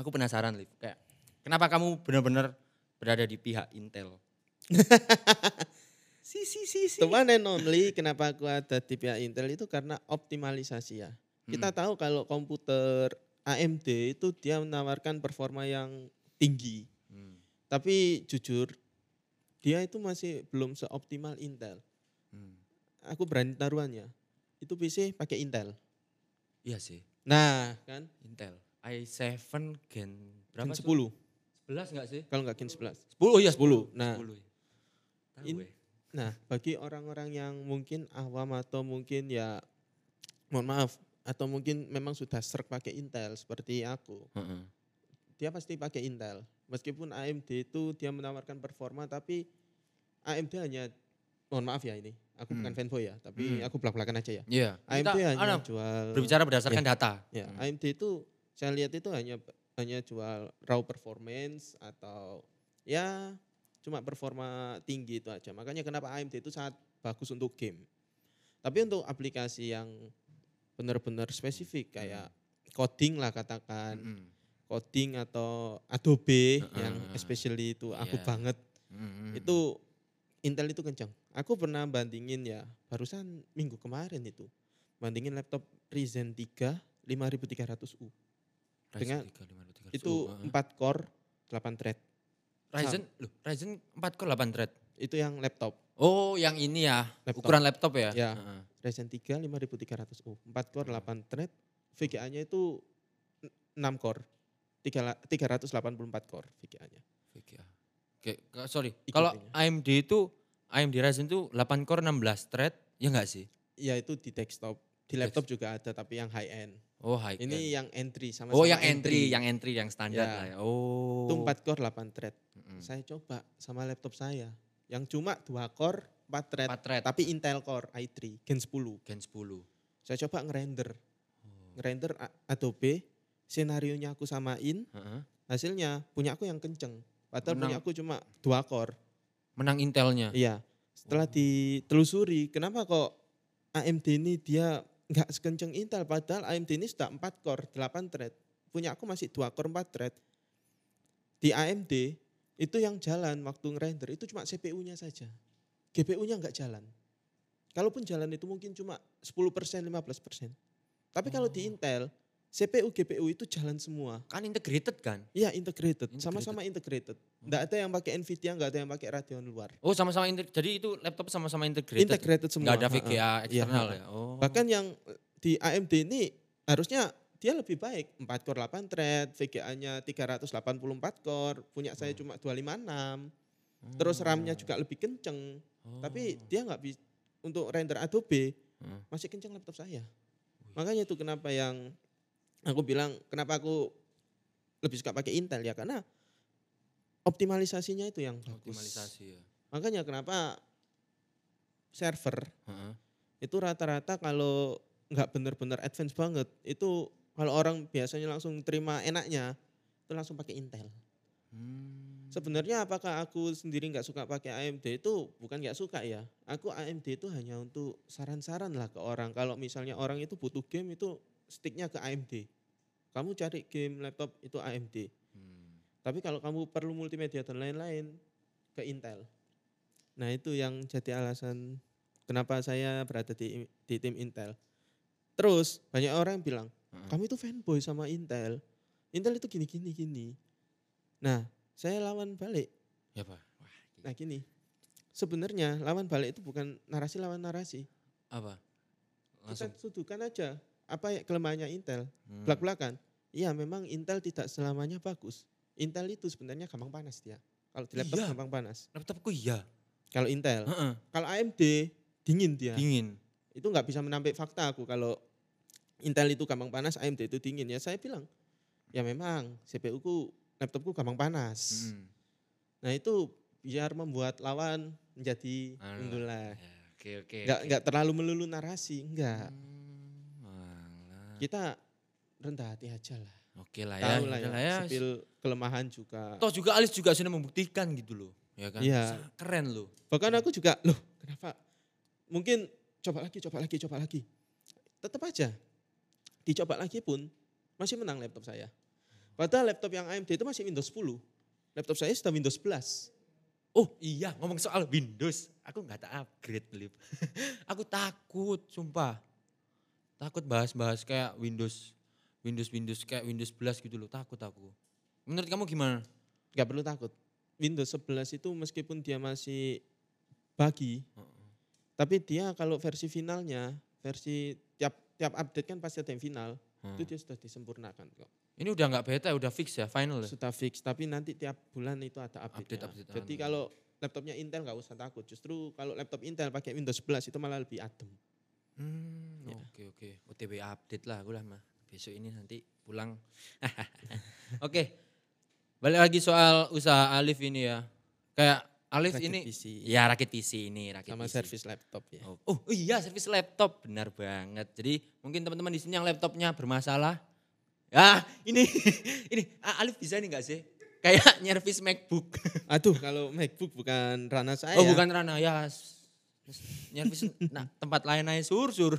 Aku penasaran, Liv. Kayak, kenapa kamu benar-benar berada di pihak Intel? si, si, si, si. The one and only kenapa aku ada di pihak Intel itu karena optimalisasi ya. Kita tahu kalau komputer AMD itu dia menawarkan performa yang tinggi. Hmm. Tapi jujur dia itu masih belum seoptimal Intel. Hmm. Aku berani taruhannya. Itu PC pakai Intel. Iya sih. Nah, kan Intel i7 Gen berapa? Gen Su? 10 11 enggak sih? kalau nggak Gen 11. 10 ya 10. Nah, 10 ya. Tahu In-. Nah, bagi orang-orang yang mungkin awam atau mungkin ya mohon maaf atau mungkin memang sudah serk pakai Intel seperti aku, Heeh. dia pasti pakai Intel. Meskipun AMD itu dia menawarkan performa tapi AMD hanya mohon maaf ya ini, aku bukan Hmm. fanboy ya, tapi Hmm. aku belak-belakan aja ya. Iya. AMD Kita, hanya ano, jual berbicara berdasarkan data. ya, Hmm. AMD itu saya lihat itu hanya hanya jual raw performance atau ya cuma performa tinggi itu aja. Makanya kenapa AMD itu sangat bagus untuk game. Tapi untuk aplikasi yang benar-benar spesifik kayak coding lah katakan, Mm-mm. coding atau Adobe Heeh, yang heeh. especially itu aku Iya. banget. Mm-mm. Itu Intel itu kencang. Aku pernah bandingin ya, barusan minggu kemarin itu. Bandingin laptop Ryzen 3 5300U. Ryzen dengan- 3, 5, 300. Itu Oh, heeh. 4 core, 8 thread. Ryzen, loh, Ryzen 4 core 8 thread. Itu yang laptop. Oh, yang ini ya, Laptop. ukuran laptop ya? Ya. Heeh. Ryzen 3 5300U. 4 core, 8 thread. VGA-nya itu 6 core. 3, 384 core VGA-nya. VGA. Oke, ka- sorry. Kalau AMD itu AMD Ryzen itu 8 core 16 thread, ya enggak sih? Ya itu di desktop. Di laptop juga ada tapi yang high end. Oh, high Ini end. yang entry sama Oh, yang entry, yang entry yang standar Ya. lah ya. Oh. itu 4 core 8 thread. Mm-mm. Saya coba sama laptop saya. Yang cuma 2 core 4 thread. 4 thread. Tapi Intel Core i3 Gen 10. Gen 10. Saya coba ngerender. Oh. Ngerender Adobe. Senarionya aku samain. Heeh. Hasilnya punya aku yang kenceng. Padahal Menang. punya aku cuma 2 core. Menang Intelnya. Iya. Setelah Oh. ditelusuri, kenapa kok AMD ini dia nggak sekenceng Intel padahal AMD ini sudah 4 core, 8 thread. Punya aku masih 2 core 4 thread. Di AMD itu yang jalan waktu ngerender itu cuma CPU-nya saja. GPU-nya nggak jalan. Kalaupun jalan itu mungkin cuma 10%, 15%. Tapi kalau di Oh. Intel, CPU, GPU itu jalan semua. Kan integrated kan? Iya integrated, Integrated. sama-sama integrated. Nggak ada yang pakai Nvidia, nggak ada yang pakai Radeon luar. Oh, sama-sama integ- jadi itu laptop sama-sama integrated. Integrated semua. Enggak ada. VGA eksternal Iya, ya. Oh. Bahkan yang di AMD ini harusnya dia lebih baik. 4 core 8 thread, VGA-nya 384 core, punya saya cuma 256. Terus RAM-nya juga lebih kenceng. Oh. Tapi dia nggak bisa untuk render Adobe Hmm. masih kenceng laptop saya. Makanya itu kenapa yang aku bilang kenapa aku lebih suka pakai Intel ya karena optimalisasinya itu yang bagus. optimalisasi ya. Makanya kenapa server Heeh. itu rata-rata kalau nggak bener-bener advance banget itu kalau orang biasanya langsung terima enaknya itu langsung pakai Intel. Hmm. Sebenarnya apakah aku sendiri nggak suka pakai AMD itu bukan nggak suka ya. Aku AMD itu hanya untuk saran-saran lah ke orang. Kalau misalnya orang itu butuh game itu sticknya ke AMD. Kamu cari game laptop itu AMD. Hmm. Tapi kalau kamu perlu multimedia dan lain-lain ke Intel. Nah itu yang jadi alasan kenapa saya berada di, di tim Intel. Terus banyak orang yang bilang, Heeh. kamu itu fanboy sama Intel. Intel itu gini gini gini. Nah saya lawan balik. Ya, Pak. Wah. Nah gini, sebenarnya lawan balik itu bukan narasi lawan narasi. apa? Langsung. Kita suduhkan aja apa ya kelemahannya Intel. Hmm. Belak-belakan. Iya memang Intel tidak selamanya bagus. Intel itu sebenarnya gampang panas dia. Kalau di laptop Iya. gampang panas. Laptopku iya. Kalau Intel. Heeh. Kalau AMD dingin dia. Dingin. Itu nggak bisa menampik fakta aku kalau Intel itu gampang panas, AMD itu dingin. Ya saya bilang, ya memang CPU ku laptopku gampang panas. Hmm. Nah itu biar membuat lawan menjadi Anu, unggulan. ya, Oke, oke. Nggak oke. nggak terlalu melulu narasi, enggak. Hmm. Kita rendah hati aja lah. Oke lah ya. Tahu lah ya, udah lah ya. spill kelemahan juga. Toh juga Alis juga sudah membuktikan gitu loh. Ya kan? Sa- Keren loh. Bahkan aku juga, loh kenapa? Mungkin coba lagi, coba lagi, coba lagi. Tetap aja. Dicoba lagi pun masih menang laptop saya. Padahal laptop yang AMD itu masih Windows 10. Laptop saya sudah Windows 11. Oh iya ngomong soal Windows. Aku nggak tak upgrade Lip. aku takut sumpah. Takut bahas-bahas kayak Windows. Windows Windows kayak Windows 11 gitu loh. Takut aku. Menurut kamu gimana? Gak perlu takut. Windows 11 itu meskipun dia masih bagi, Heeh. tapi dia kalau versi finalnya, versi tiap tiap update kan pasti ada yang final, Hmm. itu dia sudah disempurnakan kok. Ini udah nggak beta, udah fix ya, final ya. Sudah fix, tapi nanti tiap bulan itu ada update. Update-update, Jadi anu. kalau laptopnya Intel nggak usah takut, justru kalau laptop Intel pakai Windows 11 itu malah lebih adem. Hmm, Ya. oke oke. OTW update lah aku lah mah. Besok ini nanti pulang. oke. Balik lagi soal usaha Alif ini ya. Kayak Alif Rakit ini PC. ya rakit PC ini, rakit sama PC. servis laptop ya. Oh, oh iya servis laptop benar banget. Jadi mungkin teman-teman di sini yang laptopnya bermasalah. Ya ini ini Alif bisa nih nggak sih? Kayak nyervis MacBook. Aduh, kalau MacBook bukan ranah saya. Oh bukan Rana ya. Nyervis nah, tempat lain aja sur-sur.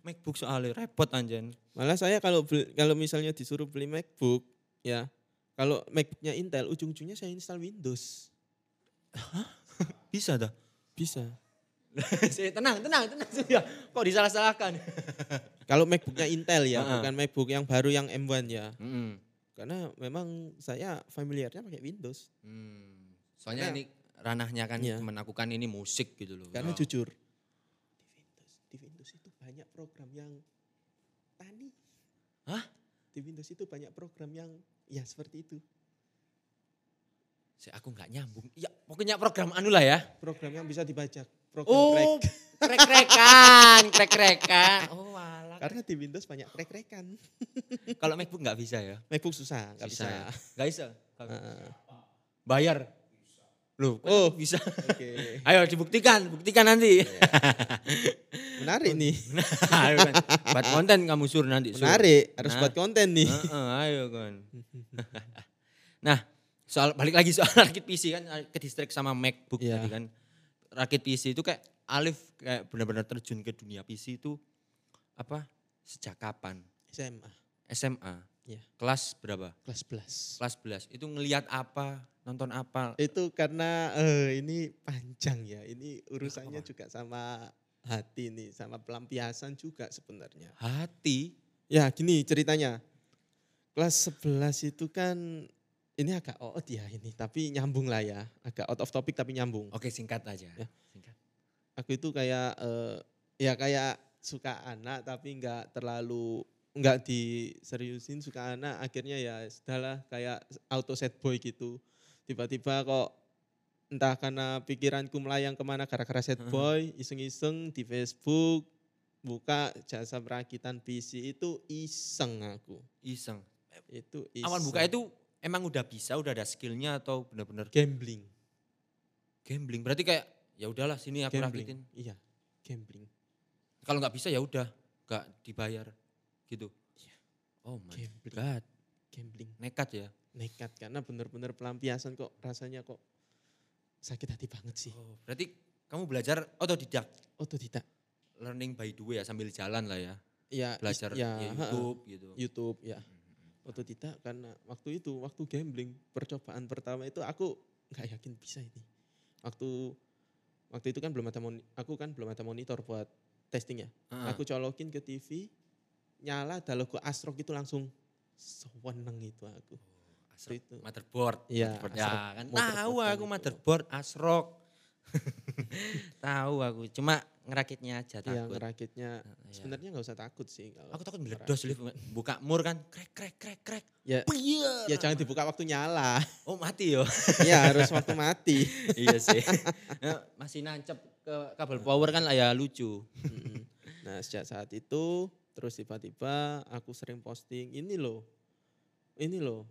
MacBook soalnya repot anjen. Malah saya kalau kalau misalnya disuruh beli MacBook, ya kalau MacBooknya Intel, ujung-ujungnya saya install Windows. Bisa dah. Bisa. Tenang, tenang, tenang. Ya, kok disalah-salahkan? Kalau MacBooknya Intel ya, Ah. bukan MacBook yang baru yang M1 ya. Mm-mm. Karena memang saya familiarnya pakai Windows. Hmm. Soalnya Karena- ini ranahnya kan Iya. teman aku kan ini musik gitu loh. Karena Ya. jujur, di Windows, di Windows itu banyak program yang tani. Hah? Di Windows itu banyak program yang ya seperti itu. Saya aku nggak nyambung. Ya pokoknya program anu lah ya. Program yang bisa dibajak. Program Oh, crack. krek-krekan, krek-krekan. Oh, alah. Karena di Windows banyak crack-crackan. Kalau MacBook nggak bisa ya? MacBook susah, nggak bisa. Ya? Nggak bisa. Heeh. Bayar. Loh, Oh. bisa. Oke, Ayo dibuktikan, buktikan nanti. menarik nih. ayo kan. Buat konten kamu sur nanti. Sur. Menarik, harus Nah. buat konten nih. Heeh, ayo kan. nah, soal balik lagi soal rakit PC kan ke distrik sama MacBook Iya. tadi kan. Rakit PC itu kayak Alif kayak benar-benar terjun ke dunia PC itu apa? Sejak kapan? SMA, SMA. Iya. Kelas berapa? kelas 11. Kelas 11. Itu ngelihat apa? Nonton apa? Itu karena eh, ini panjang ya. Ini urusannya Apa? juga sama hati nih, sama pelampiasan juga sebenarnya. Hati. Ya gini ceritanya. Kelas 11 itu kan ini agak out ya ini, tapi nyambung lah ya. Agak out of topic tapi nyambung. Oke, singkat aja. Ya. Singkat. Aku itu kayak eh, ya kayak suka anak tapi nggak terlalu nggak diseriusin suka anak akhirnya ya sudahlah kayak auto set boy gitu tiba-tiba kok entah karena pikiranku melayang ke mana gara-gara set Heeh. boy iseng-iseng di Facebook buka jasa perakitan PC itu iseng aku Iseng. itu iseng. Awal buka itu emang udah bisa, udah ada skillnya atau benar-benar gambling gambling? Berarti kayak ya udahlah sini aku gambling rakitin. iya gambling Kalau nggak bisa ya udah, nggak dibayar gitu. Iya. Oh my Gambling. god, gambling nekat ya. nekat karena benar-benar pelampiasan kok rasanya kok sakit hati banget sih Oh, berarti kamu belajar otodidak, otodidak learning by the way ya sambil jalan lah ya, ya is- belajar ya, ya, heeh, YouTube gitu. YouTube ya otodidak karena waktu itu waktu gambling percobaan pertama itu aku nggak yakin bisa ini waktu waktu itu kan belum ada moni- aku kan belum ada monitor buat testing ya Heeh. aku colokin ke TV nyala ada logo Astrok itu langsung seweneng itu aku Asrok, itu motherboard. Iya, motherboard. Ya kan motherboard tahu aku motherboard Asrock. tahu aku, cuma ngerakitnya aja yang takut. Iya. sebenarnya nggak usah takut sih kalau Aku takut meledos lift buka mur kan krek krek krek krek. ya Pier. ya jangan dibuka waktu nyala Oh mati yo. ya harus waktu mati iya sih. Ya, Masih nancep ke kabel power kan lah ya lucu. Nah sejak saat itu terus tiba-tiba aku sering posting ini loh, ini loh.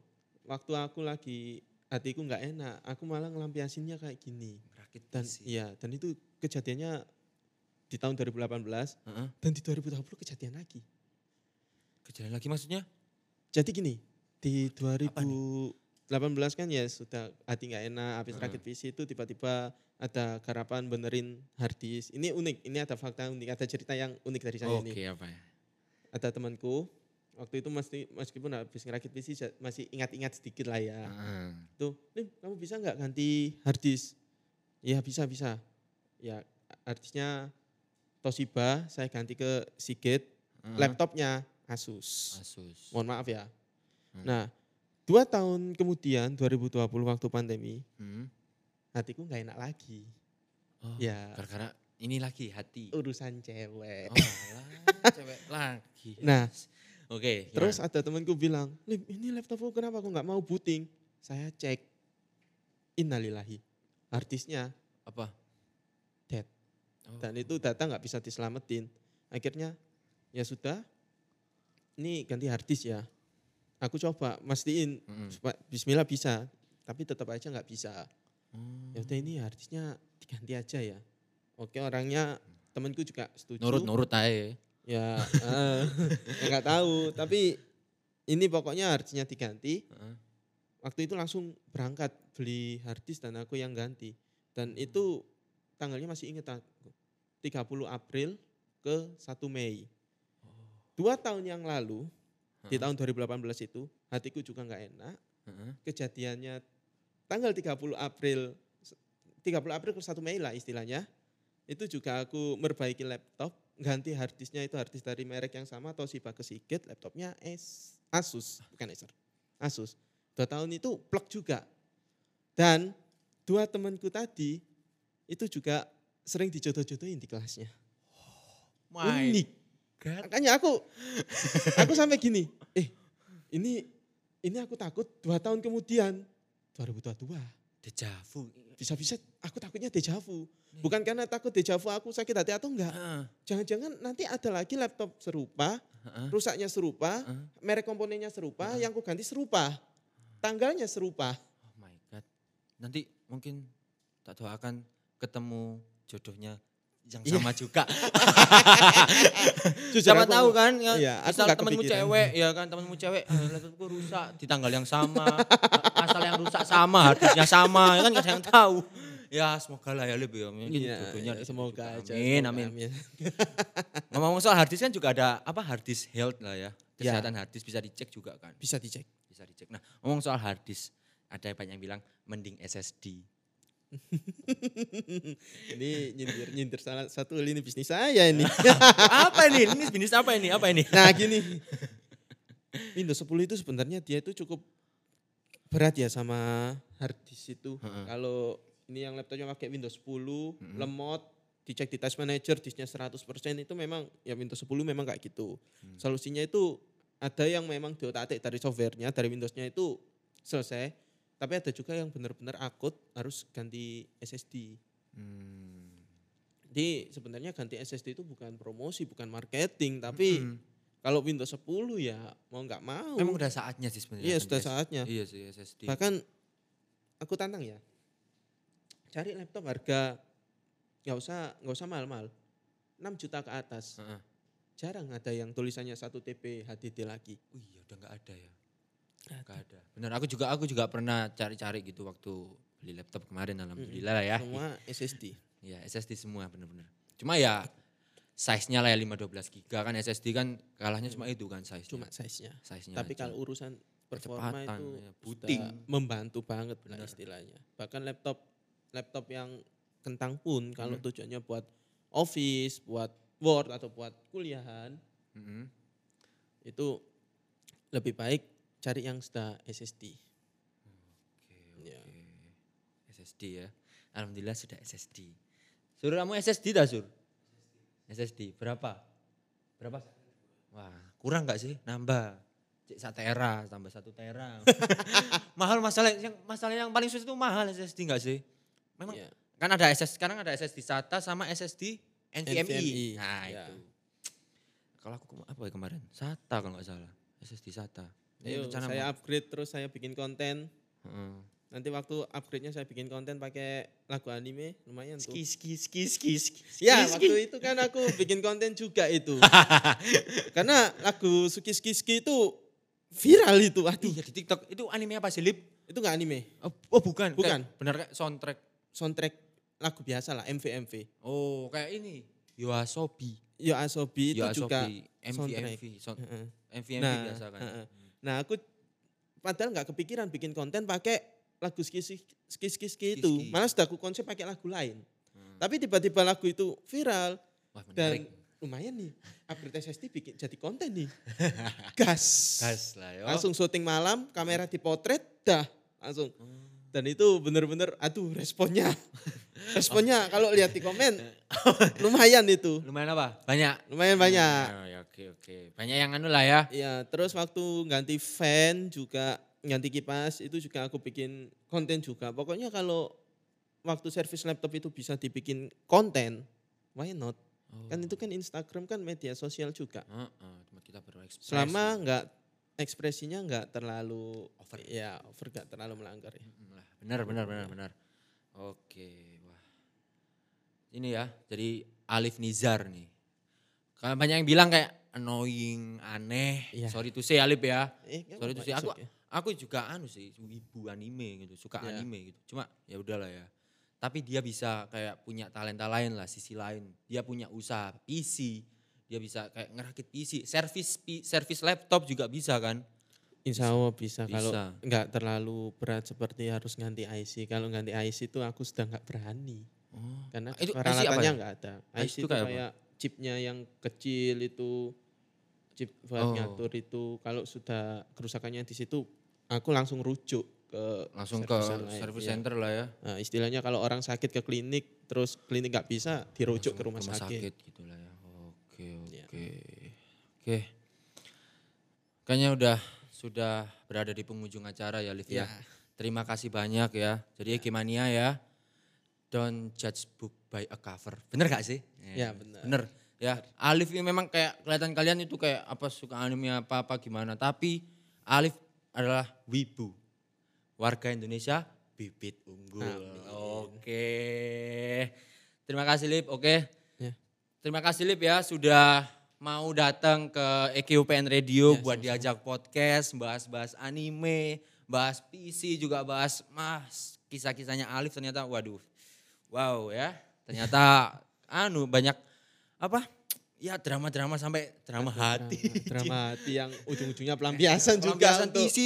Waktu aku lagi hatiku nggak enak, aku malah ngelampiasinnya kayak gini. Rakit Dan iya, dan itu kejadiannya di tahun 2018 Heeh. dan di 2020 kejadian lagi. Kejadian lagi maksudnya? Jadi gini, di Apa 2018 kan ya sudah hati nggak enak, habis Heeh. rakit PC itu tiba-tiba ada garapan benerin hard disk. Ini unik, ini ada fakta unik, ada cerita yang unik dari saya Oke ini. apa ya? ada temanku waktu itu mesti meskipun habis ngerakit PC masih ingat-ingat sedikit lah ya. Heeh. Tuh, nih kamu bisa nggak ganti hard disk? Ya bisa bisa. Ya artinya Toshiba saya ganti ke Seagate, Heeh. laptopnya Asus. Asus. Mohon maaf ya. Hmm. Nah Dua tahun kemudian 2020 waktu pandemi, Hmm. hatiku nggak enak lagi. Oh, Ya Gara-gara ini lagi hati. urusan cewek. Oh, alah, cewek lagi. Nah, Oke. Terus gimana? ada temanku bilang, Lim ini laptopku kenapa aku nggak mau booting? Saya cek, innalillahi, artisnya apa? Oh. Dan itu data nggak bisa diselamatin. Akhirnya ya sudah, ini ganti harddisk ya. Aku coba mastiin, Mm-mm. supaya Bismillah bisa, tapi tetap aja nggak bisa. Oh. Ya udah ini harddisknya diganti aja ya. Oke orangnya temanku juga setuju. Nurut-nurut aja. Ya ya nggak tahu. Tapi ini pokoknya harddisknya diganti. Waktu itu langsung berangkat beli harddisk dan aku yang ganti. Dan itu tanggalnya masih inget aku. 30 April ke 1 Mei. Dua tahun yang lalu, di tahun 2018 itu, hatiku juga nggak enak. Heeh. Kejadiannya tanggal 30 April, 30 April ke 1 Mei lah istilahnya. Itu juga aku memperbaiki laptop, ganti harddisknya itu harddisk dari merek yang sama, Toshiba ke Seagate, laptopnya Asus, bukan Acer, Asus. Dua tahun itu plek juga. Dan dua temanku tadi itu juga sering dijodoh-jodohin di kelasnya. My Unik. God. Makanya aku aku sampai gini, eh ini ini aku takut dua tahun kemudian 2022 Dejavu. bisa-bisa aku takutnya dejavu. Bukan karena takut dejavu aku sakit hati atau enggak. Jangan-jangan nanti ada lagi laptop serupa, rusaknya serupa, Heeh. merek komponennya serupa, yang aku ganti serupa. Tanggalnya serupa. Oh my god. Nanti mungkin tak doakan ketemu jodohnya yang Iya. sama juga. Jujur Siapa aku- tahu kan ya, Iya, misal nggak temenmu kepikiran. cewek ya kan temenmu cewek "Eh, laptopku rusak di tanggal yang sama. Asal yang rusak sama, harddisknya sama, ya kan nggak ada yang tahu. Ya semoga lah ya lebih ya. Iya, jodohnya iya, situ semoga juga. aja. Amin, semoga, amin. Ngomong-ngomong soal harddisk kan juga ada apa harddisk health lah ya. Ya. Kesehatan harddisk bisa dicek juga kan. Bisa dicek. Bisa dicek. Nah, ngomong soal harddisk, ada banyak yang bilang mending SSD. Ini nyindir nyindir salah satu lini bisnis saya ini. apa ini? Ini bisnis apa ini? Apa ini? nah gini, Windows 10 itu sebenarnya dia itu cukup berat ya sama hard disk itu. Heeh. Kalau ini yang laptopnya pakai Windows 10, lemot, dicek di task manager, disknya 100% itu memang ya Windows 10 memang kayak gitu. Solusinya itu ada yang memang diotak-atik dari softwarenya, dari Windowsnya itu selesai. Tapi ada juga yang benar-benar akut harus ganti SSD. Hmm. Jadi sebenarnya ganti SSD itu bukan promosi, bukan marketing, tapi Mm-mm. kalau Windows 10 ya mau nggak mau. Emang udah saatnya sih sebenarnya. Iya sudah saatnya. Iya sih SSD. Bahkan aku tantang ya, cari laptop harga nggak usah nggak usah mahal-mahal, 6 juta ke atas. Heeh. Jarang ada yang tulisannya 1 TB HDD lagi. Oh iya udah nggak ada ya. Nggak ada. Benar aku juga aku juga pernah cari-cari gitu waktu beli laptop kemarin alhamdulillah lah ya. Semua SSD. Iya SSD semua bener-bener. Cuma ya size-nya lah ya 512 giga kan SSD kan kalahnya cuma itu kan size Cuma size-nya. size-nya. Tapi aja. kalau urusan performa Kecepatan, itu ya, booting. membantu banget Benar. istilahnya. Bahkan laptop laptop yang kentang pun kalau Hmm. tujuannya buat office, buat Word atau buat kuliahan Mm-mm. itu lebih baik cari yang sudah SSD. Oke, Ya. oke. SSD ya. Alhamdulillah sudah SSD. Sur kamu SSD dah Sur? SSD berapa? Berapa? Wah kurang nggak sih? Nambah. Cek satu tera, tambah satu tera. mahal masalah yang masalah yang paling susah itu mahal SSD nggak sih? Memang Iya. kan ada SSD sekarang ada SSD SATA sama SSD NVMe. NVMe, Nah ya. itu. Kalau aku apa ya kemarin? SATA kalau nggak salah. SSD SATA. Ini Ayo, rencana saya upgrade terus saya bikin konten. Heeh. Nanti waktu upgrade-nya saya bikin konten pakai lagu anime, lumayan tuh. Ski ski ski ski ski. Ya, ski, ski. waktu itu kan aku bikin konten juga itu. Karena lagu Suki Ski Ski itu viral itu. Aduh, Iya di TikTok itu anime apa sih Lip? itu nggak anime. Oh, oh, bukan. Bukan. Kayak, bener kayak soundtrack. Soundtrack lagu biasa lah, MV MV. Oh kayak ini. Yoasobi. Yo Asobi itu juga MV soundtrack. MV. Sound, Heeh. MV MV Nah, biasa kan. heeh. Nah, aku padahal nggak kepikiran bikin konten pakai lagu ski ski ski ski, ski itu. Malah sudah aku konsep pakai lagu lain. Hmm. Tapi tiba-tiba lagu itu viral Wah dan lumayan nih upgrade SSD bikin jadi konten nih. Gas. Gas lah yo. Langsung syuting malam, kamera dipotret, dah langsung. Dan itu bener-bener, aduh responnya. responnya kalau lihat di komen, lumayan itu. Lumayan apa? Banyak. Lumayan banyak. Oh, ya, oke oke. Banyak yang anu lah ya. Iya, terus waktu ganti fan juga, ganti kipas, itu juga aku bikin konten juga. Pokoknya kalau waktu servis laptop itu bisa dibikin konten, why not? Oh. Kan itu kan Instagram kan media sosial juga. Heeh, cuma kita. Selama nggak ekspresinya nggak terlalu Over. ya over nggak terlalu melanggar ya. Benar benar benar benar. Oke, wah. Ini ya, jadi Alif Nizar nih. Karena banyak yang bilang kayak annoying, aneh. Iya. Sorry to say Alif ya. Eh, Sorry to say aku okay. aku juga anu sih, ibu anime gitu, suka Iya. anime gitu. Cuma ya udahlah ya. Tapi dia bisa kayak punya talenta lain lah, sisi lain. Dia punya usaha PC, dia bisa kayak ngerakit PC, servis pi- servis laptop juga bisa kan? Insya Allah bisa, kalau Bisa. nggak terlalu berat seperti harus ganti IC. Kalau ganti IC itu aku sudah nggak berani. Oh. Karena Itu IC apa peralatannya ya? nggak ada. IC IC itu itu kayak kayak, chipnya yang kecil itu, chip buat Oh. ngatur itu. Kalau sudah kerusakannya di situ, aku langsung rujuk ke Langsung ke service lain, service iya. center lah ya. Nah, istilahnya kalau orang sakit ke klinik, terus klinik nggak bisa, dirujuk ke rumah, sakit. gitu lah ya. Oke, Iya. oke. Oke. Kayaknya udah sudah berada di penghujung acara ya Liv ya. Ya. Terima kasih banyak ya. Jadi Ekimania ya. Don't judge book by a cover. Bener gak sih? Ya, bener. Bener. Ya, Alif ini memang kayak kelihatan kalian itu kayak apa suka anime apa apa gimana. Tapi Alif adalah wibu. Warga Indonesia bibit unggul. Amin. Oke. Terima kasih Lip, oke. Ya. Terima kasih Lip ya sudah mau datang ke EKUPN Radio Ya, buat diajak podcast, bahas-bahas anime, bahas PC juga bahas mas kisah-kisahnya Alif ternyata waduh. Wow ya. Ternyata anu banyak apa? Ya drama-drama sampai drama hati. Drama, drama hati yang ujung-ujungnya pelampiasan juga Pelampiasan untuk PC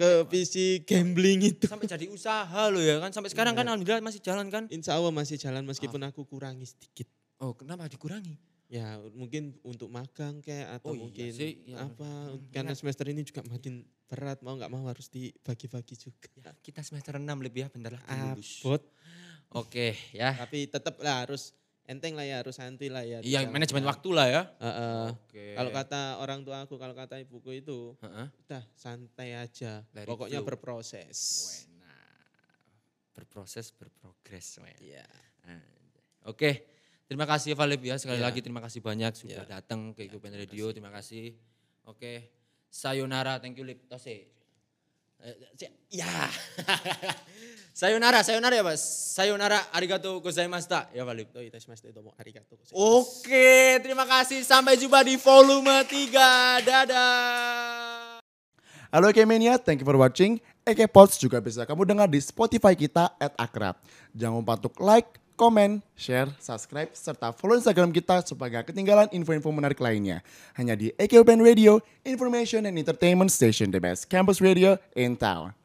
ke PC gambling itu. sampai jadi usaha loh ya kan sampai sekarang kan alhamdulillah masih jalan kan? Insya Allah masih jalan meskipun aku kurangi sedikit. Oh, kenapa dikurangi? Ya mungkin untuk magang kayak atau Oh iya mungkin sih, ya. apa Hmm, karena ingat. semester ini juga makin berat mau nggak mau harus dibagi-bagi juga. Ya, kita semester 6 lebih ya bentar lagi lulus. Abot. Oke ya. Tapi tetap lah harus enteng lah ya harus santuy lah ya. Iya manajemen waktu lah ya. Heeh. Oke. Kalau kata orang tua aku, kalau kata ibuku itu, Heeh. udah santai aja. Let Pokoknya flow. berproses. Wena. Berproses, berprogres. Iya. Oke, terima kasih Valib ya. Sekali Ya. lagi terima kasih banyak sudah Ya. datang ke Ya, Ikupen terima Radio. Terima kasih. Oke, sayonara. Thank you Lip. Tose. Eh, Ya. sayonara, sayonara ya Mas. Sayonara, arigato gozaimashita. Ya Valib. Doi itashimashita domo gozaimasu. Oke, terima kasih. Sampai jumpa di volume 3. Dadah. Halo Ekemania, thank you for watching. Eke Pods juga bisa kamu dengar di Spotify kita at Akrab. Jangan lupa untuk like, komen, share, subscribe, serta follow Instagram kita supaya gak ketinggalan info-info menarik lainnya. Hanya di Eke Open Radio, Information and Entertainment Station, the best campus radio in town.